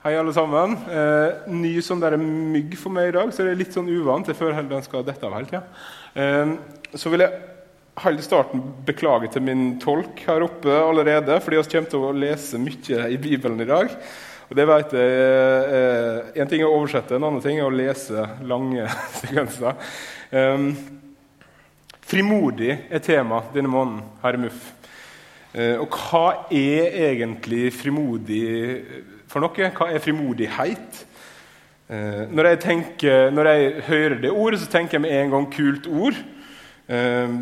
Hei, alle sammen. Eh, ny sånn der mygg for meg i dag, så det er litt sånn uvant. Jeg føler heller den skal dette av hele tida. Eh, så vil jeg hele starten beklage til min tolk her oppe allerede, fordi vi kommer til å lese mye i Bibelen i dag. Og det vet jeg, eh, En ting er å oversette, en annen ting er å lese lange sekvenser. Eh, frimodig er tema denne måneden her i MUF. Eh, og hva er egentlig frimodig for noe. Hva er frimodighet? Eh, når, jeg tenker, når, jeg hører det ordet, så tenker jeg med en gang kult ord. Eh,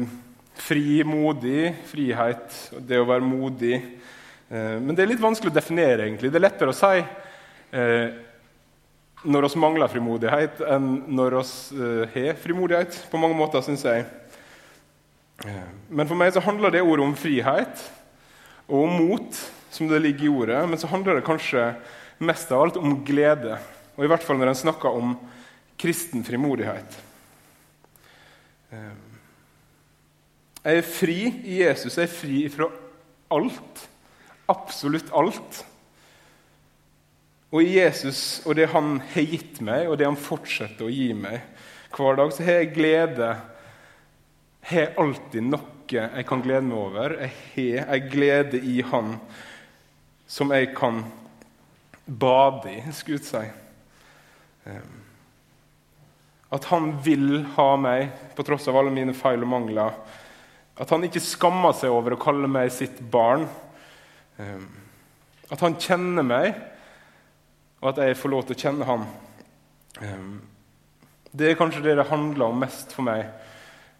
frimodig, frihet, det å være modig. Eh, men det er litt vanskelig å definere. egentlig. Det er lettere å si når vi mangler frimodighet, enn når vi har frimodighet. På mange måter, syns jeg. Men for meg så handler det ordet om frihet og om mot som det ligger i ordet, men så handler det kanskje mest av alt om glede. Og i hvert fall når en snakker om kristen frimodighet. Eh, jeg er fri i Jesus. Jeg er fri fra alt. Absolutt alt. Og i Jesus og det han har gitt meg, og det han fortsetter å gi meg hver dag, så har jeg glede. Har alltid noe jeg kan glede meg over. Jeg har en glede i Han som jeg kan bade i, skulle jeg si. At han vil ha meg på tross av alle mine feil og mangler. At han ikke skammer seg over å kalle meg sitt barn. At han kjenner meg, og at jeg får lov til å kjenne han. Det er kanskje det det handler om mest for meg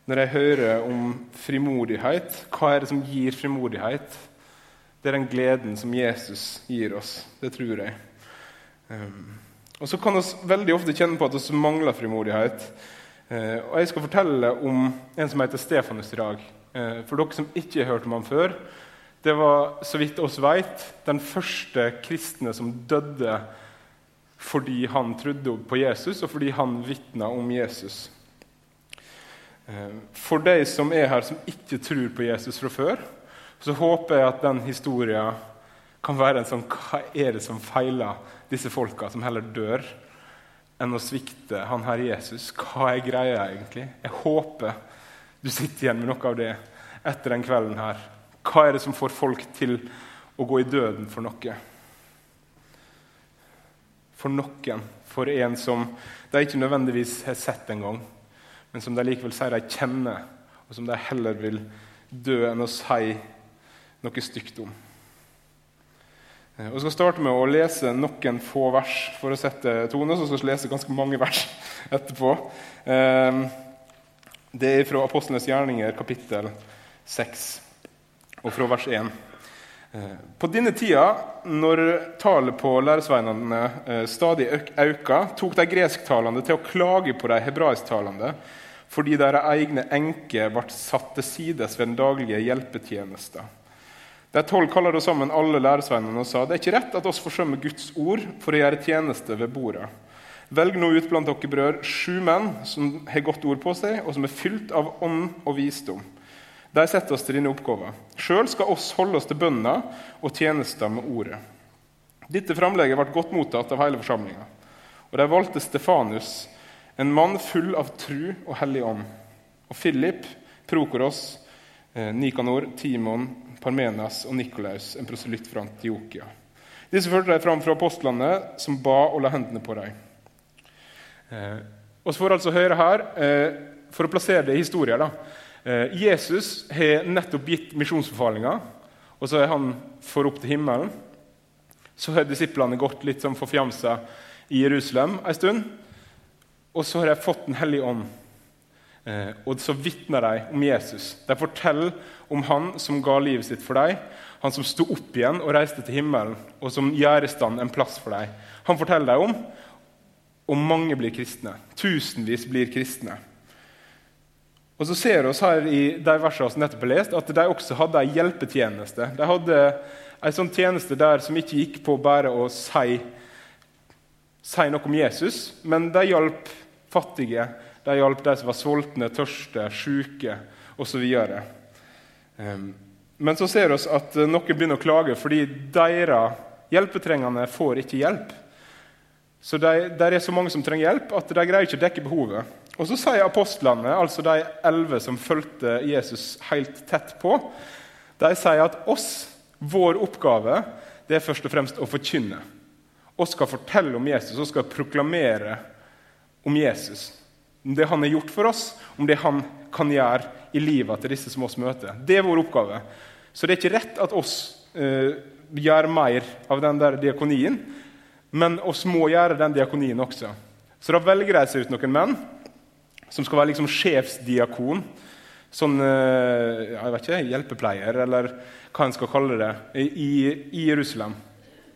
når jeg hører om frimodighet. Hva er det som gir frimodighet? Det er den gleden som Jesus gir oss. Det tror jeg. Um, og så kan vi veldig ofte kjenne på at vi mangler frimodighet. Uh, og Jeg skal fortelle om en som heter Stefanus i dag. Uh, for dere som ikke har hørt om ham før. Det var, så vidt oss vet, den første kristne som døde fordi han trodde på Jesus, og fordi han vitna om Jesus. Uh, for de som er her som ikke tror på Jesus fra før, så håper jeg at den historien kan være en sånn Hva er det som feiler disse folka som heller dør, enn å svikte han her Jesus? Hva er greia egentlig? Jeg håper du sitter igjen med noe av det etter den kvelden her. Hva er det som får folk til å gå i døden for noe? For noen. For en som de ikke nødvendigvis har sett engang, men som de likevel sier de kjenner, og som de heller vil dø enn å si noe stygt om. Jeg og skal starte med å lese noen få vers for å sette tone. Så skal jeg lese ganske mange vers etterpå. Eh, det er fra Apostlenes gjerninger, kapittel 6, og fra vers 1. Eh, på denne tida, når tallet på læresveinene stadig økte, tok de gresktalende til å klage på de hebraisktalende fordi deres egne enker ble satt til sides ved den daglige hjelpetjenesten. De tolv kaller da sammen alle læresvennene og sa det er ikke rett at oss forsømmer Guds ord for å gjøre tjeneste ved bordet. Velg nå ut blant dere brød sju menn som har godt ord på seg, og som er fylt av ånd og visdom. De setter oss til denne oppgaven. Sjøl skal oss holde oss til bønner og tjenester med ordet. Dette framlegget ble godt mottatt av hele forsamlinga. Og de valgte Stefanus, en mann full av tru og hellig ånd, og Philip, Prokoros, Nikanor, Timon, Parmenas og Nikolaus, en proselytt fra Antiokia. Disse førte de fram fra apostlene, som ba og la hendene på dem. Eh, og så får altså høre her, eh, For å plassere det i historien da, eh, Jesus har nettopp gitt misjonsbefalinger, og så er han for opp til himmelen. Så har disiplene gått litt som forfjamsa i Jerusalem en stund. Og så har de fått Den hellige ånd. Eh, og så vitner de om Jesus. De forteller om han som ga livet sitt for dem, han som sto opp igjen og reiste til himmelen, og som gjør i stand en plass for dem. Han forteller dem om, og mange blir kristne. Tusenvis blir kristne. Og så ser vi her i de versene som nettopp er lest, at de også hadde en hjelpetjeneste. De hadde en sånn tjeneste der som ikke gikk på bare å si, si noe om Jesus, men de hjalp fattige de hjalp de som var sultne, tørste, syke osv. Ehm, men så ser vi at noen begynner å klage fordi deres hjelpetrengende får ikke hjelp. Så det de er så mange som trenger hjelp, at de greier ikke å dekke behovet. Og så sier apostlene, altså de elleve som fulgte Jesus helt tett på, de sier at oss, vår oppgave, det er først og fremst å forkynne. Vi skal fortelle om Jesus og skal proklamere om Jesus. Om det han har gjort for oss, om det han kan gjøre i livet til disse som oss møter. Det er vår oppgave. Så det er ikke rett at oss eh, gjør mer av den der diakonien, men oss må gjøre den diakonien også. Så da velger de seg ut noen menn som skal være liksom sjefsdiakon. Sånn eh, jeg vet ikke, hjelpepleier, eller hva en skal kalle det, i, i Jerusalem.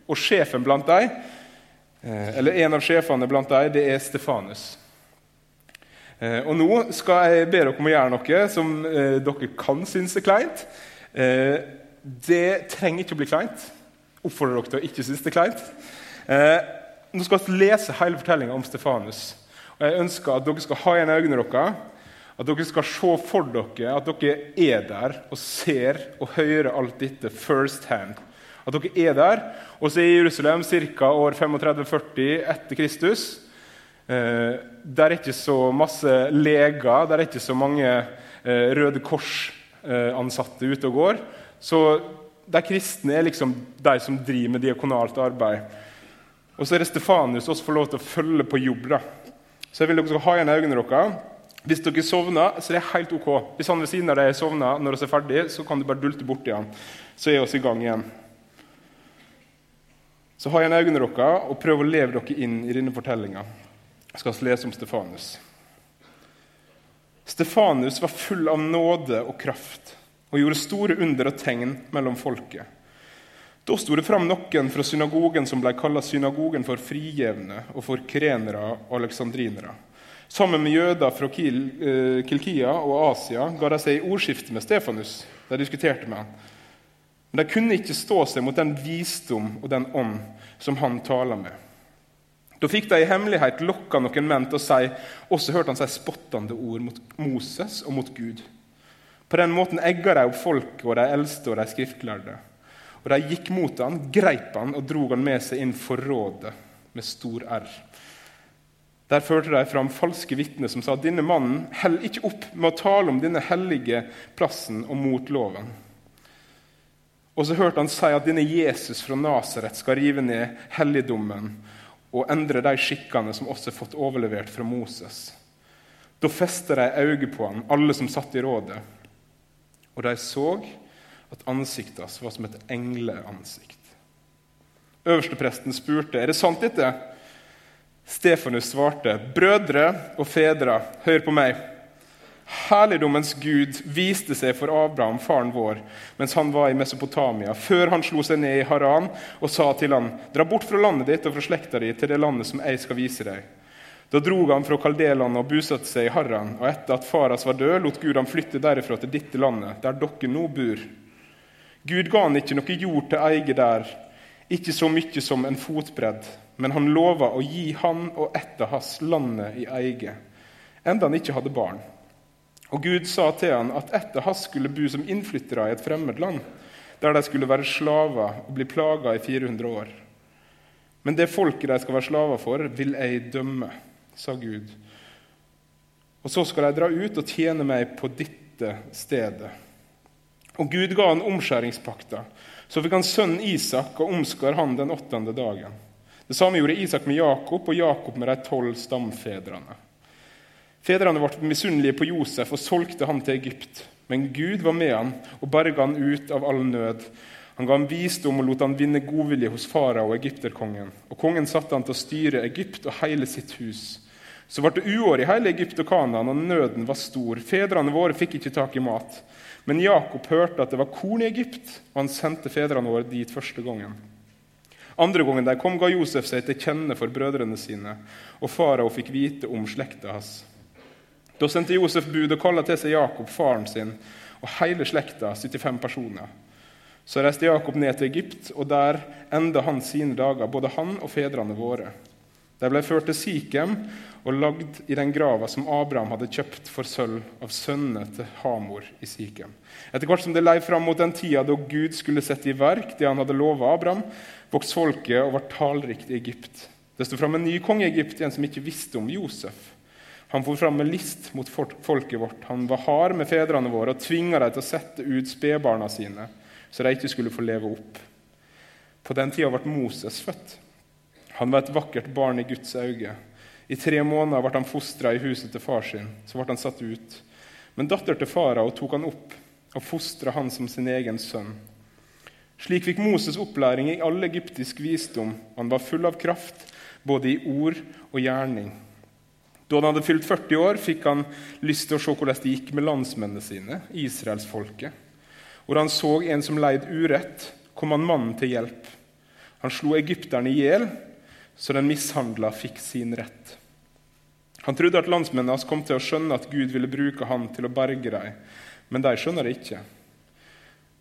Og sjefen blant dem, eh, eller en av sjefene blant dem, det er Stefanus. Eh, og nå skal jeg be dere om å gjøre noe som dere kan synes er kleint. Det trenger ikke å bli kleint. Oppfordrer dere til å ikke synes det er kleint. Nå skal vi lese hele fortellinga om Stefanus. Og Jeg ønsker at dere skal ha igjen øynene deres, at dere skal se for dere at dere er der og ser og hører alt dette first hand. At dere er der. Og så er Jerusalem ca. år 35-40 etter Kristus. Eh, der er ikke så masse leger, det er ikke så mange eh, Røde Kors-ansatte ute og går. Så de kristne er liksom de som driver med diakonalt arbeid. Og så er det Stefanus også får lov til å følge på jobb. da. Så jeg vil dere ha igjen øynene deres. Hvis dere sovner, så er det helt ok. Hvis han ved siden av deg sovner når vi er ferdig, så kan du bare dulte borti han. Så er vi i gang igjen. Så ha igjen øynene deres og prøv å leve dere inn i denne fortellinga. Skal lese om Stefanus. Stefanus var full av nåde og kraft og gjorde store under og tegn mellom folket. Da sto det fram noen fra synagogen som ble kalt synagogen for frigjevne og for krenere og aleksandrinere. Sammen med jøder fra Kil, eh, Kilkia og Asia ga de seg i ordskifte med Stefanus. De diskuterte med han. Men de kunne ikke stå seg mot den visdom og den ånd som han taler med. Da fikk de i hemmelighet lokka noen menn til å si Også hørte han si spottende ord mot Moses og mot Gud. På den måten egga de opp folket og de eldste og de skriftlærde. Og de gikk mot han, greip han og drog han med seg inn for rådet med stor R. Der førte de fram falske vitner som sa denne mannen holder ikke opp med å tale om denne hellige plassen og mot loven. Og så hørte han si at denne Jesus fra Nasaret skal rive ned helligdommen og endre de skikkene som også er fått overlevert fra Moses. Da festet de øyet på han, alle som satt i rådet. Og de så at ansiktet hans var som et engleansikt. Øverstepresten spurte er det sant dette. Stefanus svarte, 'Brødre og fedre, hør på meg.' Herligdommens Gud viste seg for Abraham, faren vår, mens han var i Mesopotamia, før han slo seg ned i Haran og sa til han, 'Dra bort fra landet ditt og fra slekta di til det landet som jeg skal vise deg.' Da drog han fra Kaldelandet og bosatte seg i Haran, og etter at far hans var død, lot Gud ham flytte derifra til dette landet, der dere nå bor. Gud ga han ikke noe jord til eie der, ikke så mye som en fotbredd, men han lova å gi han og etter hans landet i eie, enda han ikke hadde barn. Og Gud sa til han at etter hans skulle bo som innflyttere i et fremmed land, der de skulle være slaver og bli plaga i 400 år. Men det folket de skal være slaver for, vil jeg dømme, sa Gud. Og så skal de dra ut og tjene meg på dette stedet. Og Gud ga han omskjæringspakta. Så fikk han sønnen Isak og omskar han den åttende dagen. Det samme gjorde Isak med Jakob og Jakob med de tolv stamfedrene. Fedrene ble misunnelige på Josef og solgte han til Egypt. Men Gud var med han og berga han ut av all nød. Han ga ham visdom og lot han vinne godvilje hos farao og egypterkongen. Og kongen satte han til å styre Egypt og hele sitt hus. Så ble det uår i hele Egypt og Kanaan, og nøden var stor. Fedrene våre fikk ikke tak i mat. Men Jakob hørte at det var korn i Egypt, og han sendte fedrene våre dit første gangen. Andre gangen de kom, ga Josef seg til kjenne for brødrene sine, og farao fikk vite om slekta hans. Da sendte Josef bud og kalte til seg Jakob, faren sin, og hele slekta, 75 personer. Så reiste Jakob ned til Egypt, og der enda han sine dager, både han og fedrene våre. De ble ført til Sikhem og lagd i den grava som Abraham hadde kjøpt for sølv av sønnene til Hamor i Sikhem. Etter hvert som det lei fram mot den tida da Gud skulle sette i verk det han hadde lova Abraham, vokste folket og var talrikt i Egypt. Det sto fram en ny konge i Egypt, en som ikke visste om Josef. Han for fram med list mot folket vårt. Han var hard med fedrene våre og tvinga dem til å sette ut spedbarna sine, så de ikke skulle få leve opp. På den tida ble Moses født. Han var et vakkert barn i Guds øyne. I tre måneder ble han fostra i huset til far sin. Så ble han satt ut. Men datter til farao tok han opp og fostra han som sin egen sønn. Slik fikk Moses opplæring i all egyptisk visdom. Han var full av kraft, både i ord og gjerning. Da han hadde fylt 40 år, fikk han lyst til å se hvordan det gikk med landsmennene sine, israelsfolket. Hvor han så en som leid urett, kom han mannen til hjelp. Han slo egypterne i hjel, så den mishandla fikk sin rett. Han trodde at landsmennene hans kom til å skjønne at Gud ville bruke han til å berge dem, men de skjønner det ikke.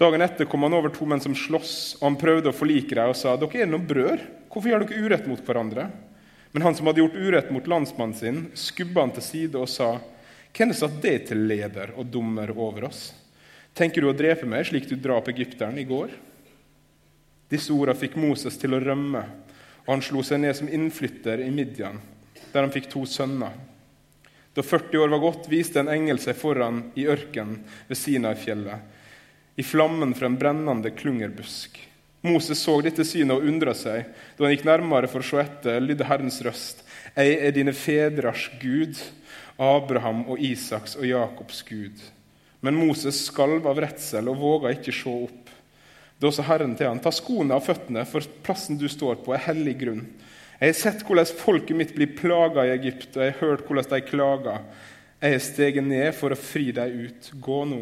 Dagen etter kom han over to menn som sloss, og han prøvde å forlike dem og sa dere er noen brødre. Hvorfor gjør dere urett mot hverandre? Men han som hadde gjort urett mot landsmannen sin, skubba han til side og sa hvem satt det til leder og dommer over oss? Tenker du å drepe meg slik du drap egypteren i går? Disse ordene fikk Moses til å rømme, og han slo seg ned som innflytter i Midian, der han fikk to sønner. Da 40 år var gått, viste en engel seg foran i ørkenen ved Sinai-fjellet i flammen fra en brennende klungerbusk. Moses så dette synet og undra seg. Da han gikk nærmere for å se etter, lydde Herrens røst. Jeg er dine fedres Gud, Abraham og Isaks og Jakobs Gud. Men Moses skalv av redsel og våga ikke se opp. Da sa Herren til han, ta skoene av føttene, for plassen du står på, er hellig grunn. Jeg har sett hvordan folket mitt blir plaga i Egypt, og jeg har hørt hvordan de klager. Jeg har steget ned for å fri dem ut. Gå nå.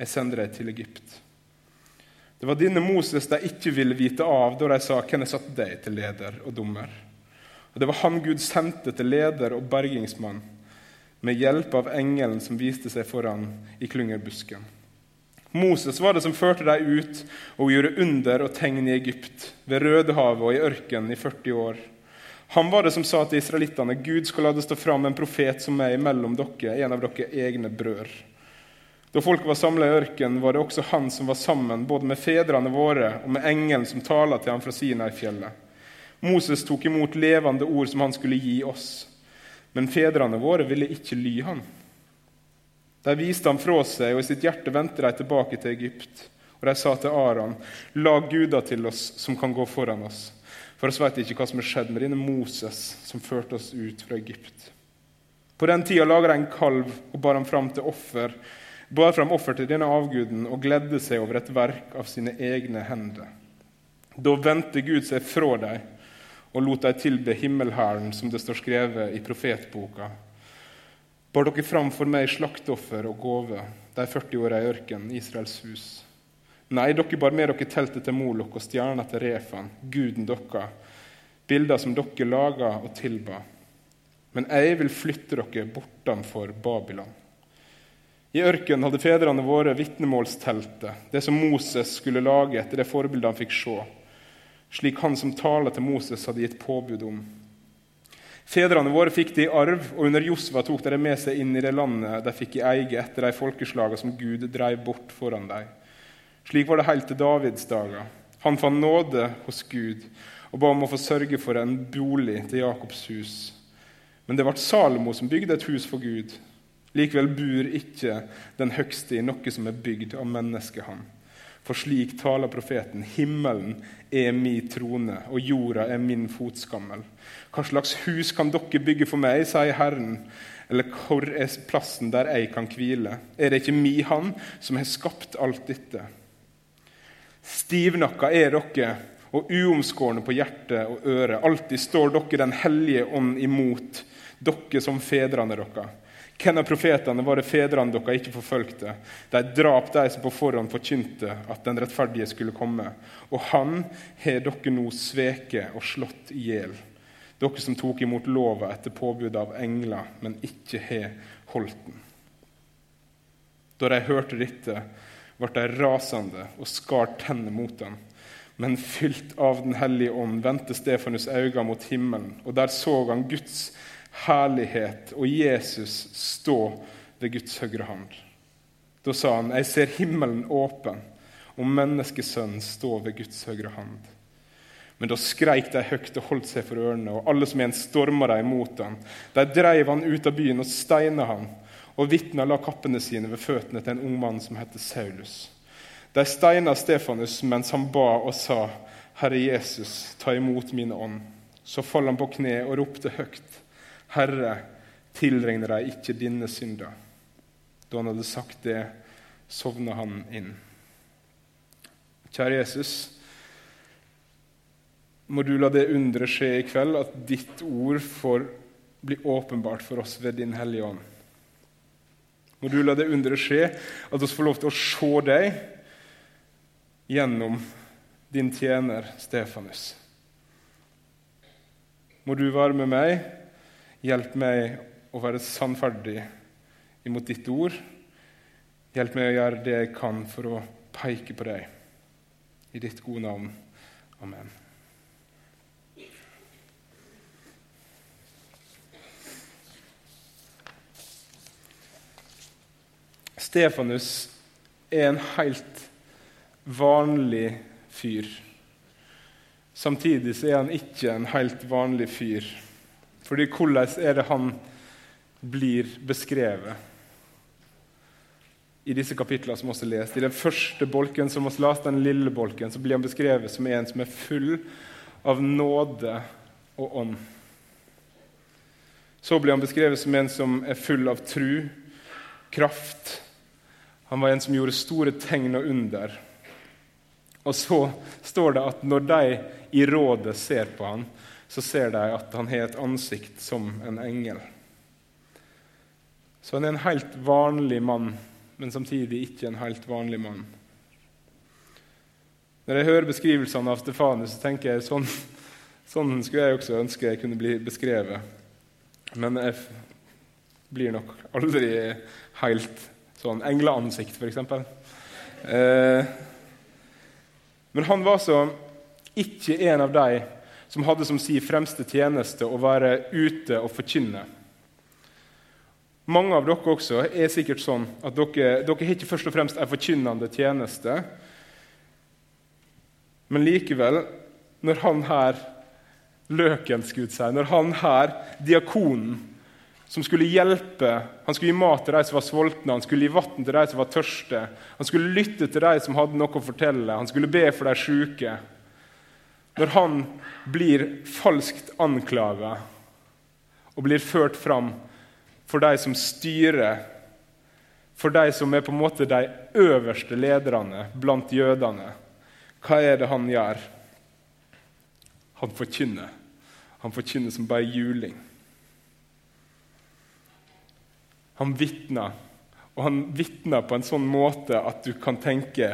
Jeg sender deg til Egypt. Det var denne Moses de ikke ville vite av da de sa hvem jeg satte deg til leder og dommer. Og Det var han Gud sendte til leder og bergingsmann med hjelp av engelen som viste seg foran i klyngerbusken. Moses var det som førte dem ut og gjorde under og tegn i Egypt, ved Rødehavet og i ørkenen i 40 år. Han var det som sa til israelittene Gud skal la det stå fram en profet som er mellom dere, en av dere egne brød. Da folk var samla i ørkenen, var det også han som var sammen både med fedrene våre og med engelen som talte til ham fra Sinai-fjellet. Moses tok imot levende ord som han skulle gi oss. Men fedrene våre ville ikke ly han. De viste ham fra seg, og i sitt hjerte vendte de tilbake til Egypt. Og de sa til Aron, lag guder til oss som kan gå foran oss. For oss vet ikke hva som er skjedd med denne Moses som førte oss ut fra Egypt. På den tida laga de en kalv og bar ham fram til offer bar fram offer til denne avguden og gledde seg over et verk av sine egne hender. Da vendte Gud seg fra dem og lot dem tilbe himmelhæren, som det står skrevet i profetboka. Bar dere fram for meg slakteoffer og gåve, de 40 åra i ørkenen, Israels hus. Nei, dere bar med dere teltet til Molok og stjerna til Refan, guden deres, bilder som dere laga og tilba. Men jeg vil flytte dere bortenfor Babylon. I ørkenen hadde fedrene våre vitnemålsteltet, det som Moses skulle lage etter det forbildet han fikk se, slik han som taler til Moses, hadde gitt påbud om. Fedrene våre fikk det i arv, og under Josva tok de det med seg inn i det landet de fikk i eie etter de folkeslagene som Gud dreiv bort foran dem. Slik var det helt til Davids dager. Han fant nåde hos Gud og ba om å få sørge for en bolig til Jakobs hus. Men det ble Salomo som bygde et hus for Gud, Likevel bor ikke den høgste i noe som er bygd av menneskehånd. For slik taler profeten, himmelen er min trone, og jorda er min fotskammel. Hva slags hus kan dere bygge for meg, sier Herren, eller hvor er plassen der jeg kan hvile? Er det ikke mi Han som har skapt alt dette? Stivnakka er dere, og uomskårne på hjerte og øre. Alltid står dere Den hellige ånd imot, dere som fedrene deres. Hvem av profetene var det fedrene dere ikke forfølgte? De drap de som på forhånd forkynte at den rettferdige skulle komme. Og han har dere nå sveket og slått i hjel. Dere som tok imot lova etter påbud av engler, men ikke har holdt den. Da de hørte dette, ble de rasende og skar tennene mot den. Men fylt av Den hellige ånd vendte Stefanus øynene mot himmelen, og der så han Guds herlighet og Jesus stå ved Guds høyre hånd. Da sa han, 'Jeg ser himmelen åpen, og menneskesønnen stå ved Guds høyre hånd.' Men da skreik de høyt og holdt seg for ørene, og alle som en storma de imot ham. De dreiv han ut av byen og steina han, og vitna la kappene sine ved føttene til en ung mann som het Saulus. De steina Stefanus mens han ba og sa, Herre Jesus, ta imot min ånd. Så falt han på kne og ropte høyt, Herre, tilregner deg ikke dine synder. Da han hadde sagt det, sovna han inn. Kjære Jesus, må du la det underet skje i kveld, at ditt ord får bli åpenbart for oss ved Din Hellige Ånd. Må du la det underet skje, at vi får lov til å se deg gjennom din tjener Stefanus. Må du være med meg, hjelp meg å være sannferdig imot ditt ord. Hjelp meg å gjøre det jeg kan for å peke på deg. I ditt gode navn. Amen. Stefanus er en helt vanlig fyr. Samtidig så er han ikke en helt vanlig fyr. Fordi hvordan er det han blir beskrevet? I disse kapitlene som også lest. I den første bolken som vi leste, den lille bolken, så blir han beskrevet som en som er full av nåde og ånd. Så blir han beskrevet som en som er full av tru, kraft, han var en som gjorde store tegn og under. Og så står det at når de i rådet ser på han, så ser de at han har et ansikt som en engel. Så han er en helt vanlig mann, men samtidig ikke en helt vanlig mann. Når jeg hører beskrivelsene av Stefanus, så tenker jeg sånn, sånn skulle jeg også ønske jeg kunne bli beskrevet. Men jeg blir nok aldri helt Sånn engleansikt, f.eks. Eh, men han var så ikke en av de som hadde som si fremste tjeneste å være ute og forkynne. Mange av dere også er sikkert sånn at dere, dere ikke først og fremst er forkynnende tjeneste. Men likevel, når han her løken, skulle si, når han her, diakonen, som skulle hjelpe. Han skulle gi mat til de som var sultne, han skulle gi vann til de som var tørste. Han skulle lytte til de som hadde noe å fortelle, han skulle be for de sjuke. Når han blir falskt anklaga og blir ført fram for de som styrer, for de som er på en måte de øverste lederne blant jødene, hva er det han gjør? Han forkynner. Han forkynner som bare juling. Han vitner, og han vitner på en sånn måte at du kan tenke,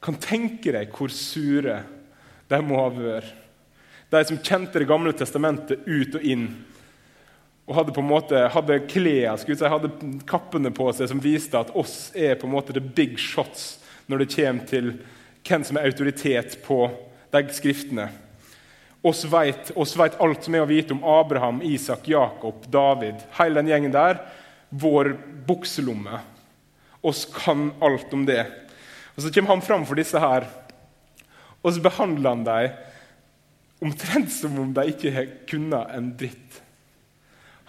kan tenke deg hvor sure de må ha vært. De som kjente Det gamle testamentet ut og inn, og hadde på en måte, hadde klær, si, hadde kappene på seg som viste at oss er på en måte the big shots når det kommer til hvem som er autoritet på de skriftene. Oss vet, oss vet alt som er å vite om Abraham, Isak, Jakob, David. Hele den gjengen der vår bukselomme. Oss kan alt om det. Og Så kommer han fram for disse her, og så behandler han dem omtrent som om de ikke kunne en dritt.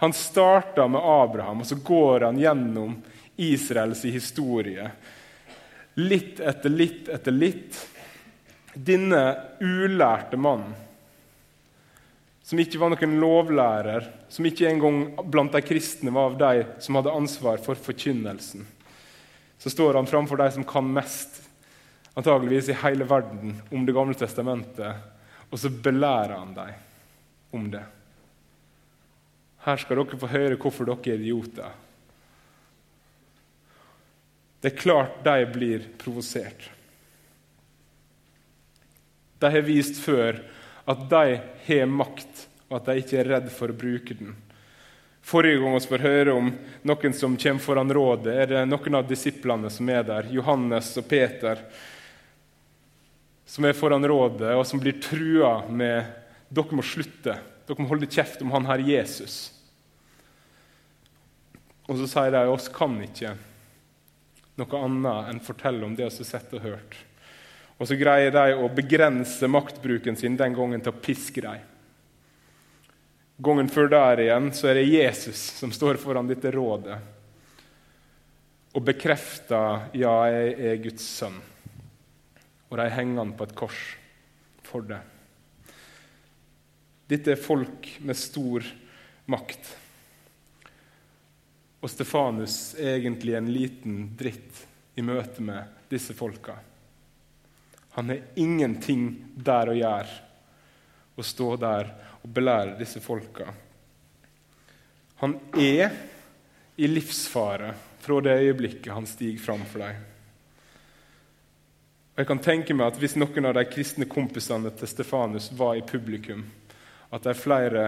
Han starta med Abraham, og så går han gjennom Israels historie. Litt etter litt etter litt. Denne ulærte mannen som ikke var noen lovlærer, som ikke engang blant de kristne var av de som hadde ansvar for forkynnelsen. Så står han framfor de som kan mest, antageligvis i hele verden, om Det gamle testamentet, og så belærer han dem om det. Her skal dere få høre hvorfor dere er idioter. Det er klart de blir provosert. De har vist før at de har makt, og at de ikke er redd for å bruke den. Forrige gang vi får høre om noen som kommer foran rådet, er det noen av disiplene som er der, Johannes og Peter, som er foran rådet, og som blir trua med dere må slutte, dere må holde kjeft om han her Jesus. Og så sier de oss kan ikke noe annet enn fortelle om det vi har sett og hørt. Og så greier de å begrense maktbruken sin den gangen til å piske dem. Gangen før der igjen så er det Jesus som står foran dette rådet og bekrefter ja, jeg er Guds sønn. Og de henger han på et kors for det. Dette er folk med stor makt. Og Stefanus er egentlig en liten dritt i møte med disse folka. Han har ingenting der å gjøre, å stå der og belære disse folka. Han er i livsfare fra det øyeblikket han stiger fram for dem. Jeg kan tenke meg at Hvis noen av de kristne kompisene til Stefanus var i publikum, at de flere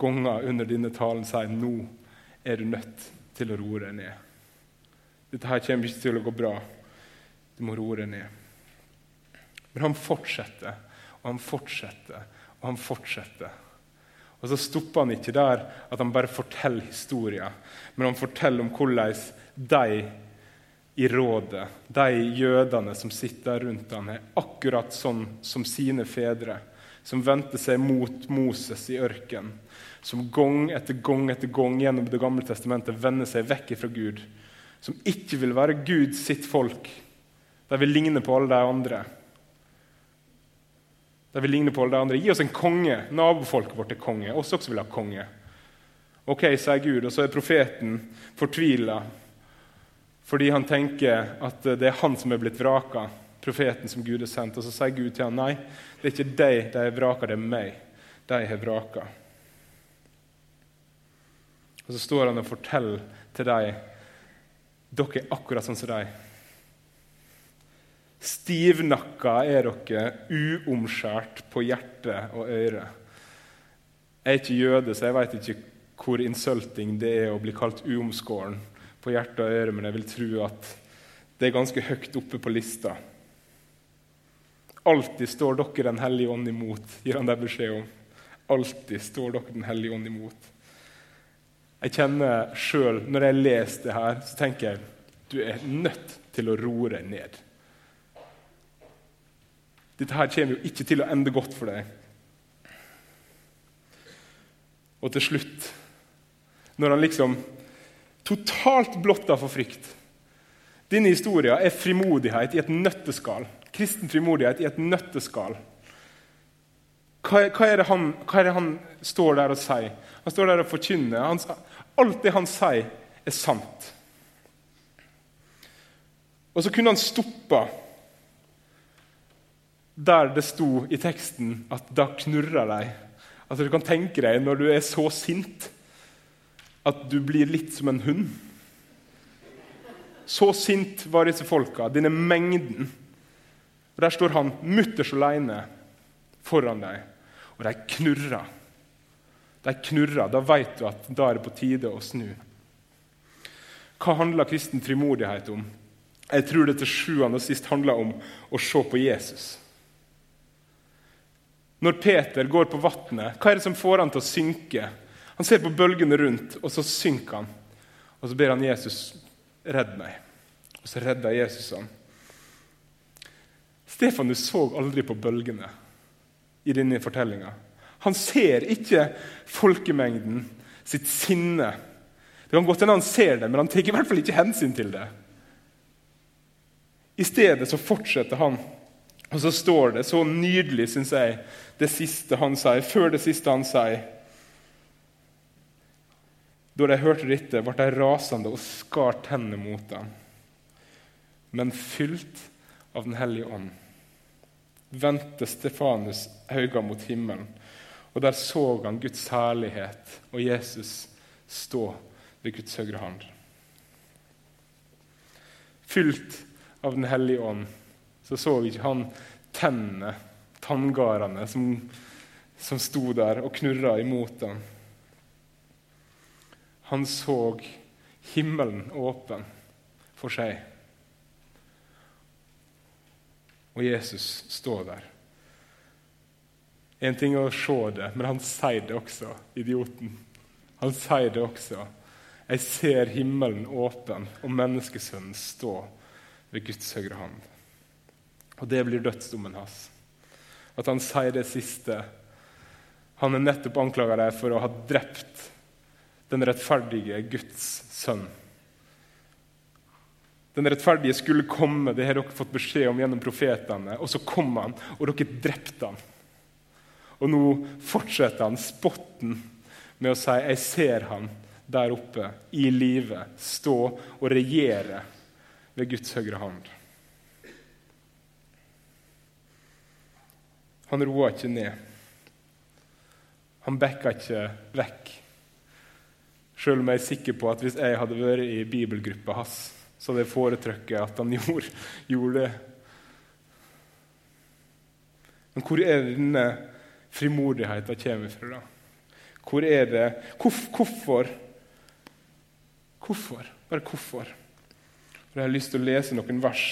ganger under denne talen sier nå er du nødt til å roe deg ned. Dette her kommer ikke til å gå bra. Du må roe deg ned. Men han fortsetter og han fortsetter og han fortsetter. Og så stopper han ikke der at han bare forteller historier, men han forteller om hvordan de i rådet, de jødene som sitter rundt ham, er akkurat sånn som sine fedre, som vendte seg mot Moses i ørkenen, som gang etter gang etter gang gjennom Det gamle testamentet vender seg vekk fra Gud, som ikke vil være Gud sitt folk. De vil ligne på alle de andre. De vil ligne på alle de andre. Gi oss en konge. Nabofolket vårt er konge. Oss også vil ha konge. Ok, sier Gud, og så er profeten fortvila fordi han tenker at det er han som er blitt vraka, profeten som Gud har sendt. Og så sier Gud til ham nei, det er ikke deg de har vraka, det er meg de har vraka. Og så står han og forteller til dem dere er akkurat sånn som dem. Stivnakka er dere, uomskjært på hjerte og øre. Jeg er ikke jøde, så jeg vet ikke hvor insulting det er å bli kalt uomskåren på hjerte og øre, men jeg vil tro at det er ganske høyt oppe på lista. Alltid står dere Den hellige ånd imot, gir han deg beskjed om. Alltid står dere Den hellige ånd imot. Jeg kjenner sjøl, når jeg leser det her, så tenker jeg du er nødt til å roe deg ned. Dette her kommer jo ikke til å ende godt for deg. Og til slutt, når han liksom totalt blotta for frykt Denne historien er frimodighet i et nøtteskall. Kristen frimodighet i et nøtteskall. Hva, hva, er han, hva, er det han, står der og sier? Han står der og forkynner. Han, alt det han sier, er sant. Og så kunne han stoppa der det sto i teksten at da knurrer de. Altså, du kan tenke deg når du er så sint at du blir litt som en hund. Så sint var disse folka, denne mengden. Og Der står han mutters aleine foran deg, og de knurrer. De knurrer. Da vet du at da er det på tide å snu. Hva handler kristen frimodighet om? Jeg tror det til sjuende og sist handler om å se på Jesus. Når Peter går på vannet, hva er det som får han til å synke? Han ser på bølgene rundt, og så synker han. Og så ber han Jesus redd meg. Og så redder Jesus ham. Stefanus så aldri på bølgene i denne fortellinga. Han ser ikke folkemengden sitt sinne. Det kan godt hende han ser det, men han tar i hvert fall ikke hensyn til det. I stedet så fortsetter han og så står det så nydelig, syns jeg, det siste han sier, før det siste han sier. Da de hørte dette, ble de rasende og skar tennene mot ham. Men fylt av Den hellige ånd vendte Stefanus øynene mot himmelen, og der så han Guds herlighet og Jesus stå ved Guds høyre hånd. Fylt av Den hellige ånd så så ikke han tennene, tanngardene, som, som sto der og knurra imot ham. Han så himmelen åpen for seg. Og Jesus står der. En ting er å se det, men han sier det også, idioten. Han sier det også. Jeg ser himmelen åpen og menneskesønnen stå ved Guds høyre hånd. Og det blir dødsdommen hans. At han sier det siste. Han er nettopp anklaga deg for å ha drept den rettferdige Guds sønn. Den rettferdige skulle komme, det har dere fått beskjed om gjennom profetene. Og så kom han, og dere drepte han. Og nå fortsetter han spotten med å si 'Jeg ser han der oppe, i live, stå og regjere ved Guds høyre hånd'. Han roa ikke ned. Han backa ikke vekk. Selv om jeg er sikker på at hvis jeg hadde vært i bibelgruppa hans, så hadde jeg foretrukket at han gjorde, gjorde det. Men hvor er det denne frimodigheten kommer fra? da? Hvor er det Hvorfor? Hvorfor? Bare hvorfor? Og jeg har lyst til å lese noen vers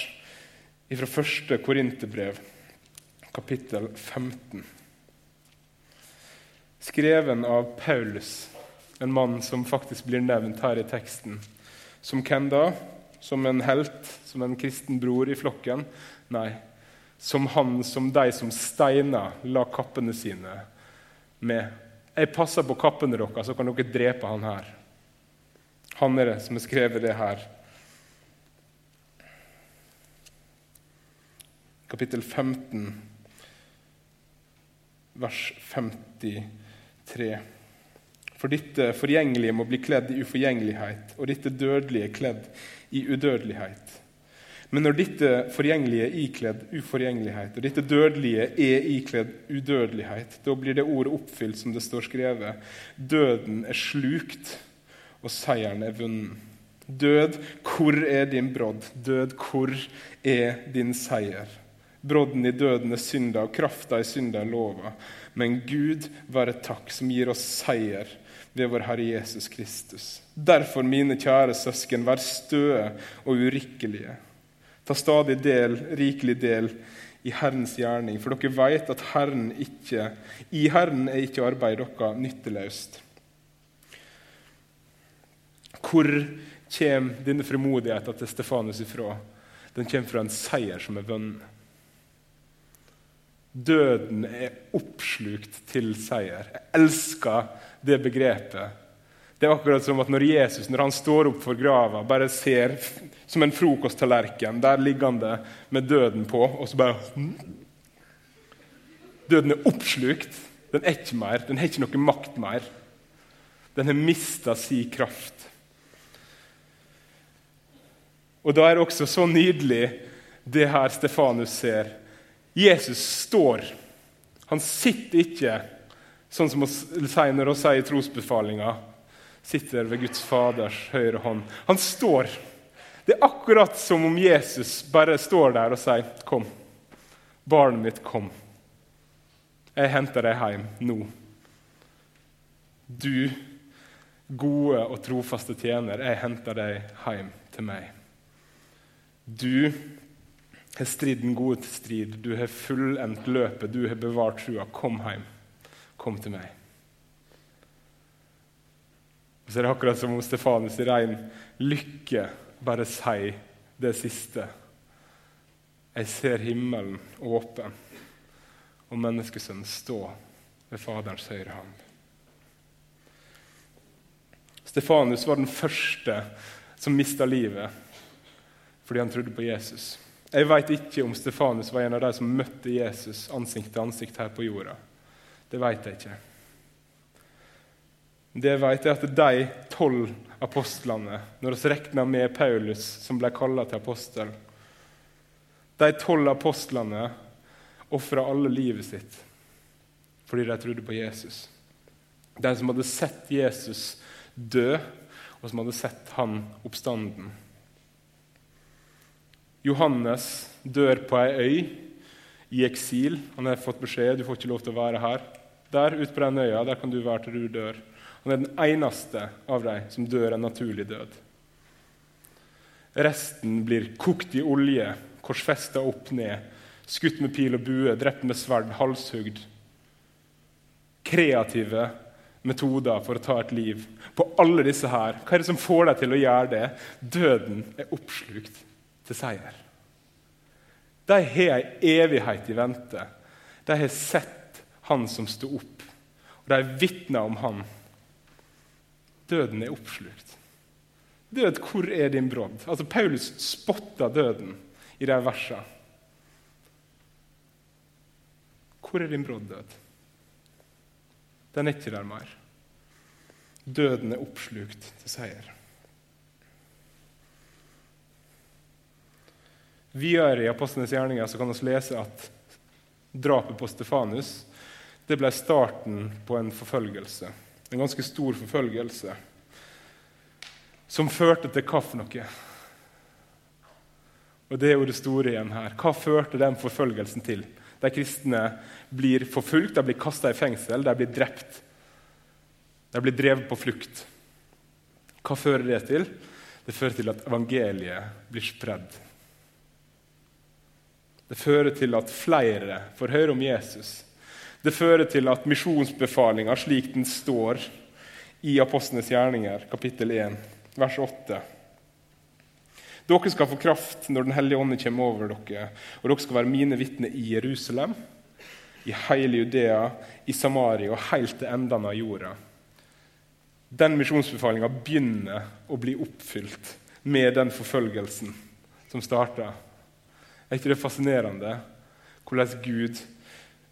fra første Korinterbrev, kapittel 15. Skreven av Paulus, en mann som faktisk blir nevnt her i teksten. Som hvem da? Som en helt, som en kristen bror i flokken? Nei, som han som de som steiner la kappene sine med. Jeg passer på kappene deres, så kan dere drepe han her. Han er det som har skrevet det her. Kapittel 15, vers 53. For dette forgjengelige må bli kledd i uforgjengelighet, og dette dødelige kledd i udødelighet. Men når dette forgjengelige er ikledd uforgjengelighet, og dette dødelige er ikledd udødelighet, da blir det ordet oppfylt som det står skrevet. Døden er slukt, og seieren er vunnet. Død, hvor er din brodd? Død, hvor er din seier? Brodden i døden er synda, og krafta i synda er lova. Men Gud være takk, som gir oss seier ved vår Herre Jesus Kristus. Derfor, mine kjære søsken, vær støe og urikkelige. Ta stadig del, rikelig del i Herrens gjerning, for dere vet at Herren ikke, i Herren er ikke arbeidet deres nytteløst. Hvor kommer denne frimodigheten til Stefanus ifra? Den kommer fra en seier som er vunnet. Døden er oppslukt til seier. Jeg elsker det begrepet. Det er akkurat som at når Jesus når han står opp for grava, bare ser som en frokosttallerken Der ligger han det med døden på, og så bare Døden er oppslukt. Den er ikke mer. Den har ikke noe makt mer. Den har mista si kraft. Og da er det også så nydelig det her Stefanus ser. Jesus står. Han sitter ikke sånn som vi sier når vi i trosbefalinga. Sitter ved Guds Faders høyre hånd. Han står. Det er akkurat som om Jesus bare står der og sier, 'Kom, barnet mitt, kom. Jeg henter deg hjem nå.' Du gode og trofaste tjener, jeg henter deg hjem til meg. Du har stridd den gode strid, du har fullendt løpet, du har bevart trua. Kom hjem. Kom til meg. Og så er det akkurat som om Stefanus i rein lykke bare sier det siste. Jeg ser himmelen åpen og menneskesønnen stå ved Faderens høyre hånd. Stefanus var den første som mista livet fordi han trodde på Jesus. Jeg vet ikke om Stefanus var en av de som møtte Jesus ansikt til ansikt her på jorda. Det vet jeg ikke. Det jeg vet, er at de tolv apostlene, når vi regner med Paulus, som ble kalla til apostel De tolv apostlene ofra alle livet sitt fordi de trodde på Jesus. De som hadde sett Jesus dø, og som hadde sett han oppstanden. Johannes dør på ei øy i eksil. Han har fått beskjed du får ikke lov til å være her. Der ute på den øya der kan du være til du dør. Han er den eneste av dem som dør en naturlig død. Resten blir kokt i olje, korsfesta opp ned, skutt med pil og bue, drept med sverd, halshugd. Kreative metoder for å ta et liv. På alle disse her, hva er det som får deg til å gjøre det? Døden er oppslukt til seier. De har ei evighet i vente. De har sett Han som sto opp, og de vitna om Han. Døden er oppslukt. Død, hvor er din brodd? Altså, Paulus spotta døden i de versene. Hvor er din brodd, død? Den er ikke der mer. Døden er oppslukt til seier. Videre i Apostlenes gjerninger så kan vi lese at drapet på Stefanus det ble starten på en forfølgelse. En ganske stor forfølgelse som førte til hva for noe? Og Det er jo det store igjen her. Hva førte den forfølgelsen til? De kristne blir forfulgt, de blir kasta i fengsel, de blir drept. De blir drevet på flukt. Hva fører det til? Det fører til at evangeliet blir spredd. Det fører til at flere får høre om Jesus. Det fører til at misjonsbefalinga, slik den står i Apostlenes gjerninger, kapittel 1, vers 8 dere skal få kraft når Den hellige ånd kommer over dere, og dere skal være mine vitner i Jerusalem, i hele Judea, i Samaria og helt til endene av jorda. Den misjonsbefalinga begynner å bli oppfylt med den forfølgelsen som starta. Er ikke det fascinerende hvordan Gud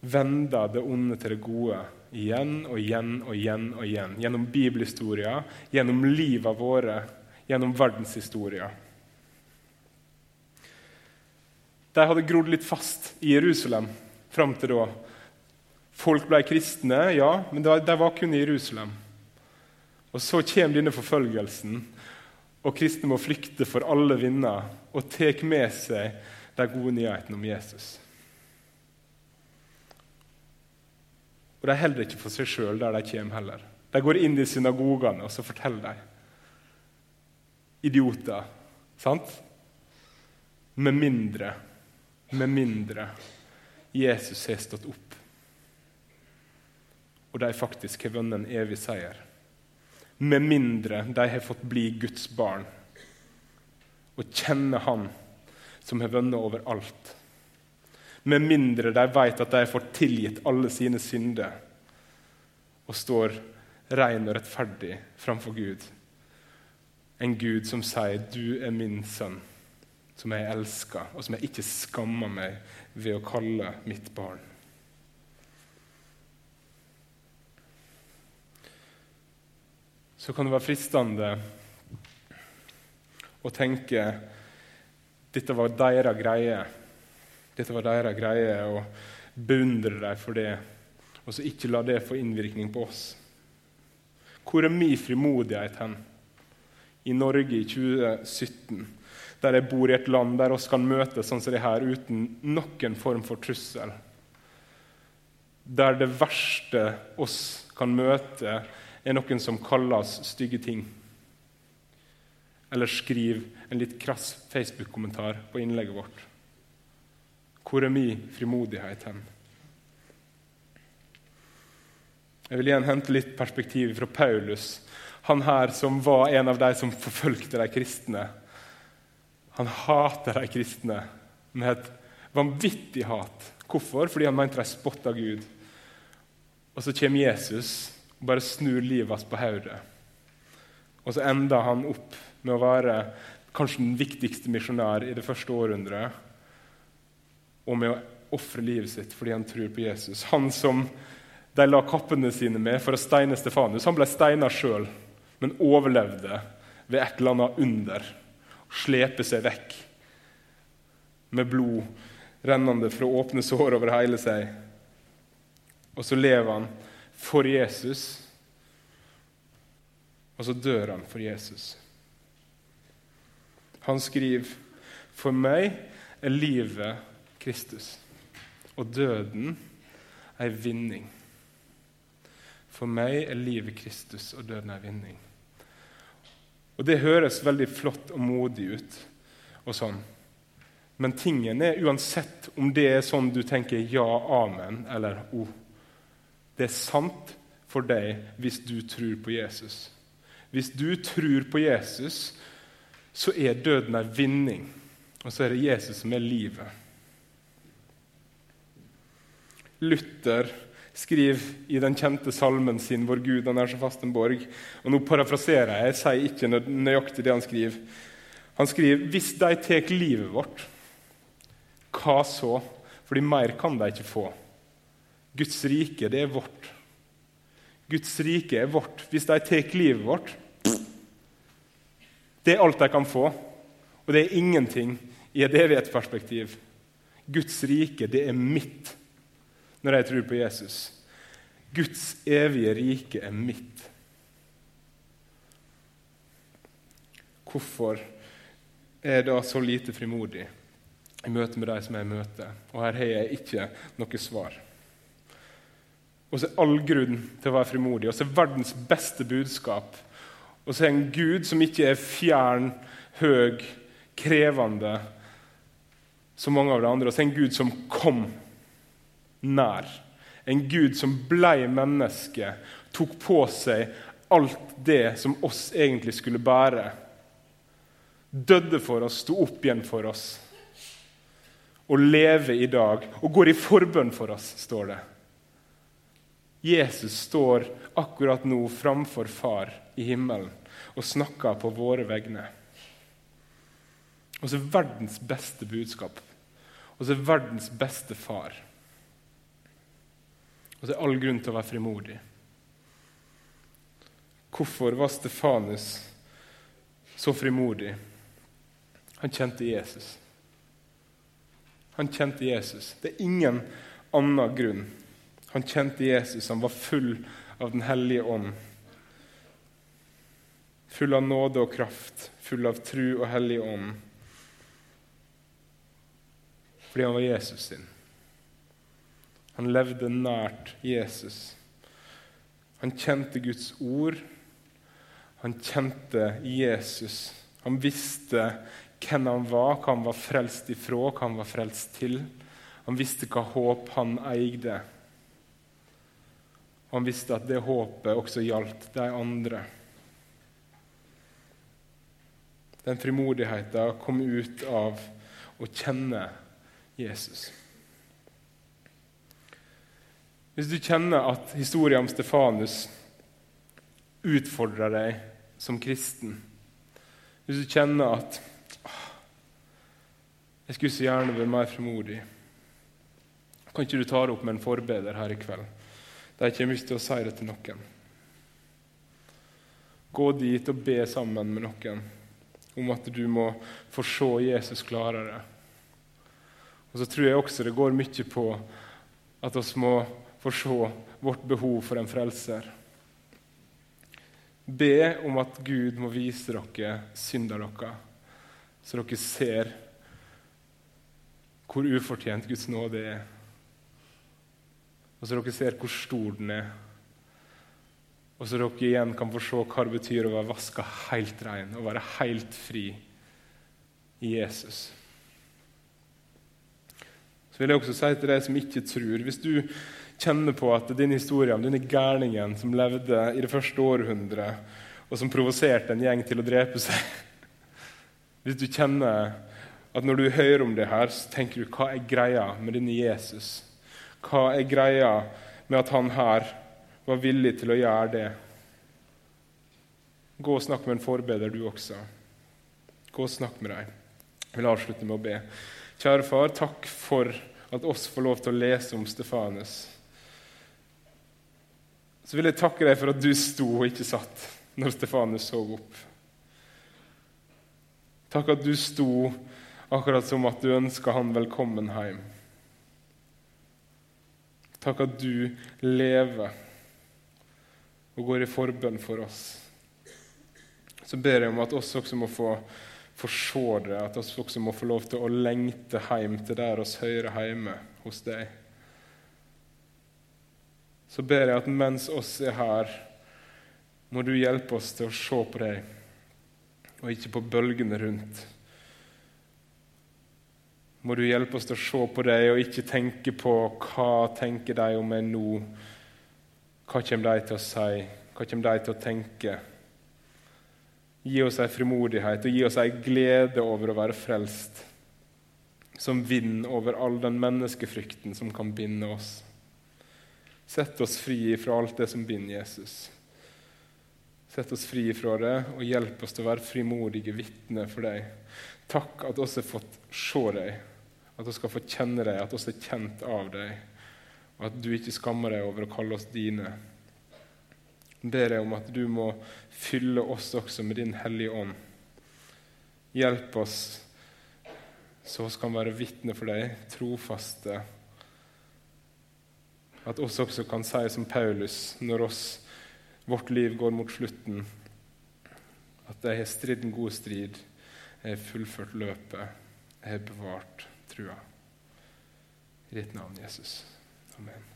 vender det onde til det gode igjen og igjen og igjen og igjen? Gjennom bibelhistoria, gjennom livet våre, gjennom verdenshistoria. De hadde grodd litt fast i Jerusalem fram til da. Folk ble kristne, ja, men de var kun i Jerusalem. Og Så kommer denne forfølgelsen, og kristne må flykte for alle vinder og tar med seg de gode nyhetene om Jesus. Og De holder ikke for seg sjøl der de kommer heller. De går inn i synagogene og så forteller de. Idioter, sant? Med mindre med mindre Jesus har stått opp, og de faktisk har vunnet en evig seier. Med mindre de har fått bli Guds barn og kjenne Han som har vunnet over alt. Med mindre de vet at de fått tilgitt alle sine synder og står ren og rettferdig framfor Gud. En Gud som sier 'Du er min sønn' som jeg elsker, og som jeg ikke skammer meg ved å kalle mitt barn. Så kan det være fristende å tenke dette var deres greie. Dette var deres greie, og beundre dem for det, og så ikke la det få innvirkning på oss. Hvor er min frimodighet hen i Norge i 2017? der jeg bor i et land der oss kan møtes sånn som det her uten noen form for trussel. Der det verste oss kan møte, er noen som kaller oss stygge ting. Eller skriver en litt krass Facebook-kommentar på innlegget vårt. Hvor er min frimodighet hen? Jeg vil igjen hente litt perspektiv fra Paulus, han her som var en av de som forfølgte de kristne han hater de kristne med et vanvittig hat. Hvorfor? Fordi han mente de spotta Gud. Og så kommer Jesus og bare snur livet hans på hodet. Og så ender han opp med å være kanskje den viktigste misjonær i det første århundret, og med å ofre livet sitt fordi han tror på Jesus. Han som de la kappene sine med for å steine Stefanus, han ble steina sjøl, men overlevde ved et eller annet under slepe seg vekk med blod rennende fra åpne sår over hele seg. Og så lever han for Jesus, og så dør han for Jesus. Han skriver for meg er livet Kristus, og døden er vinning. For meg er livet Kristus, og døden er vinning. Og Det høres veldig flott og modig ut. og sånn. Men tingen er uansett om det er sånn du tenker ja, amen eller o. Oh, det er sant for deg hvis du tror på Jesus. Hvis du tror på Jesus, så er døden en vinning. Og så er det Jesus som er livet. Luther skriver i den kjente salmen sin 'Vår Gud, han er så fast en borg'. Og Nå parafraserer jeg, jeg sier ikke nøyaktig det han skriver. Han skriver 'Hvis de tar livet vårt, hva så?' Fordi mer kan de ikke få. Guds rike, det er vårt. Guds rike er vårt. Hvis de tar livet vårt Det er alt de kan få, og det er ingenting i et evighetsperspektiv. Guds rike, det er mitt når jeg tror på Jesus. Guds evige rike er mitt. Hvorfor er jeg da så lite frimodig i møte med de som jeg møter? Og her har jeg ikke noe svar. Og så er all grunn til å være frimodig. Og så er verdens beste budskap. Og så er en Gud som ikke er fjern, høg, krevende som mange av de andre. Og så er en Gud som kom nær. En Gud som blei menneske, tok på seg alt det som oss egentlig skulle bære. Døde for oss, sto opp igjen for oss. Og lever i dag og går i forbønn for oss, står det. Jesus står akkurat nå framfor Far i himmelen og snakker på våre vegne. Og så er verdens beste budskap. Og så er verdens beste far. Og det er all grunn til å være frimodig. Hvorfor var Stefanus så frimodig? Han kjente Jesus. Han kjente Jesus. Det er ingen annen grunn. Han kjente Jesus, han var full av Den hellige ånd. Full av nåde og kraft, full av tru og hellig ånd. Fordi han var Jesus sin. Han levde nært Jesus. Han kjente Guds ord. Han kjente Jesus. Han visste hvem han var, hva han var frelst ifra, hva han var frelst til. Han visste hva håp han eide. Han visste at det håpet også gjaldt de andre. Den frimodigheten kom ut av å kjenne Jesus. Hvis du kjenner at historien om Stefanus utfordrer deg som kristen, hvis du kjenner at jeg skulle så gjerne vært mer frimodig, kan ikke du ta det opp med en forbeder her i kveld? De kommer ikke til å si det til noen. Gå dit og be sammen med noen om at du må få se Jesus klarere. Og så tror jeg også det går mye på at vi må får se vårt behov for en frelser. Be om at Gud må vise dere synder deres, så dere ser hvor ufortjent Guds nåde er. Og så dere ser hvor stor den er. Og så dere igjen kan få se hva det betyr å være vaska helt rein, og være helt fri i Jesus. Så vil jeg også si til deg som ikke tror Hvis du kjenner på at din historie om denne gærningen som levde i det første århundret, og som provoserte en gjeng til å drepe seg Hvis du kjenner at når du hører om det her, så tenker du hva er greia med denne Jesus? Hva er greia med at han her var villig til å gjøre det? Gå og snakk med en forbeder, du også. Gå og snakk med dem. Jeg vil avslutte med å be. Kjære far, takk for at oss får lov til å lese om Stefanus så vil jeg takke deg for at du sto og ikke satt når Stefanus så opp. Takk at du sto akkurat som at du ønska han velkommen hjem. Takk at du lever og går i forbønn for oss. Så ber jeg om at oss også må få, få det, at oss også må få lov til å lengte hjem til der oss hører hjemme hos deg så ber jeg at mens oss er her, må du hjelpe oss til å se på deg, og ikke på bølgene rundt. Må du hjelpe oss til å se på deg og ikke tenke på hva tenker de om meg nå. Hva kommer de til å si? Hva kommer de til å tenke? Gi oss ei frimodighet og gi oss ei glede over å være frelst, som vinner over all den menneskefrykten som kan binde oss. Sett oss fri fra alt det som binder Jesus. Sett oss fri fra det, og hjelp oss til å være frimodige vitner for deg. Takk at oss har fått se deg, at vi skal få kjenne deg, at vi er kjent av deg, og at du ikke skammer deg over å kalle oss dine. Jeg ber deg om at du må fylle oss også med Din Hellige Ånd. Hjelp oss så vi kan være vitner for deg, trofaste. At oss også kan si som Paulus når oss, vårt liv går mot slutten, at jeg har stridd en god strid, jeg har fullført løpet, jeg har bevart trua. I ditt navn, Jesus. Amen.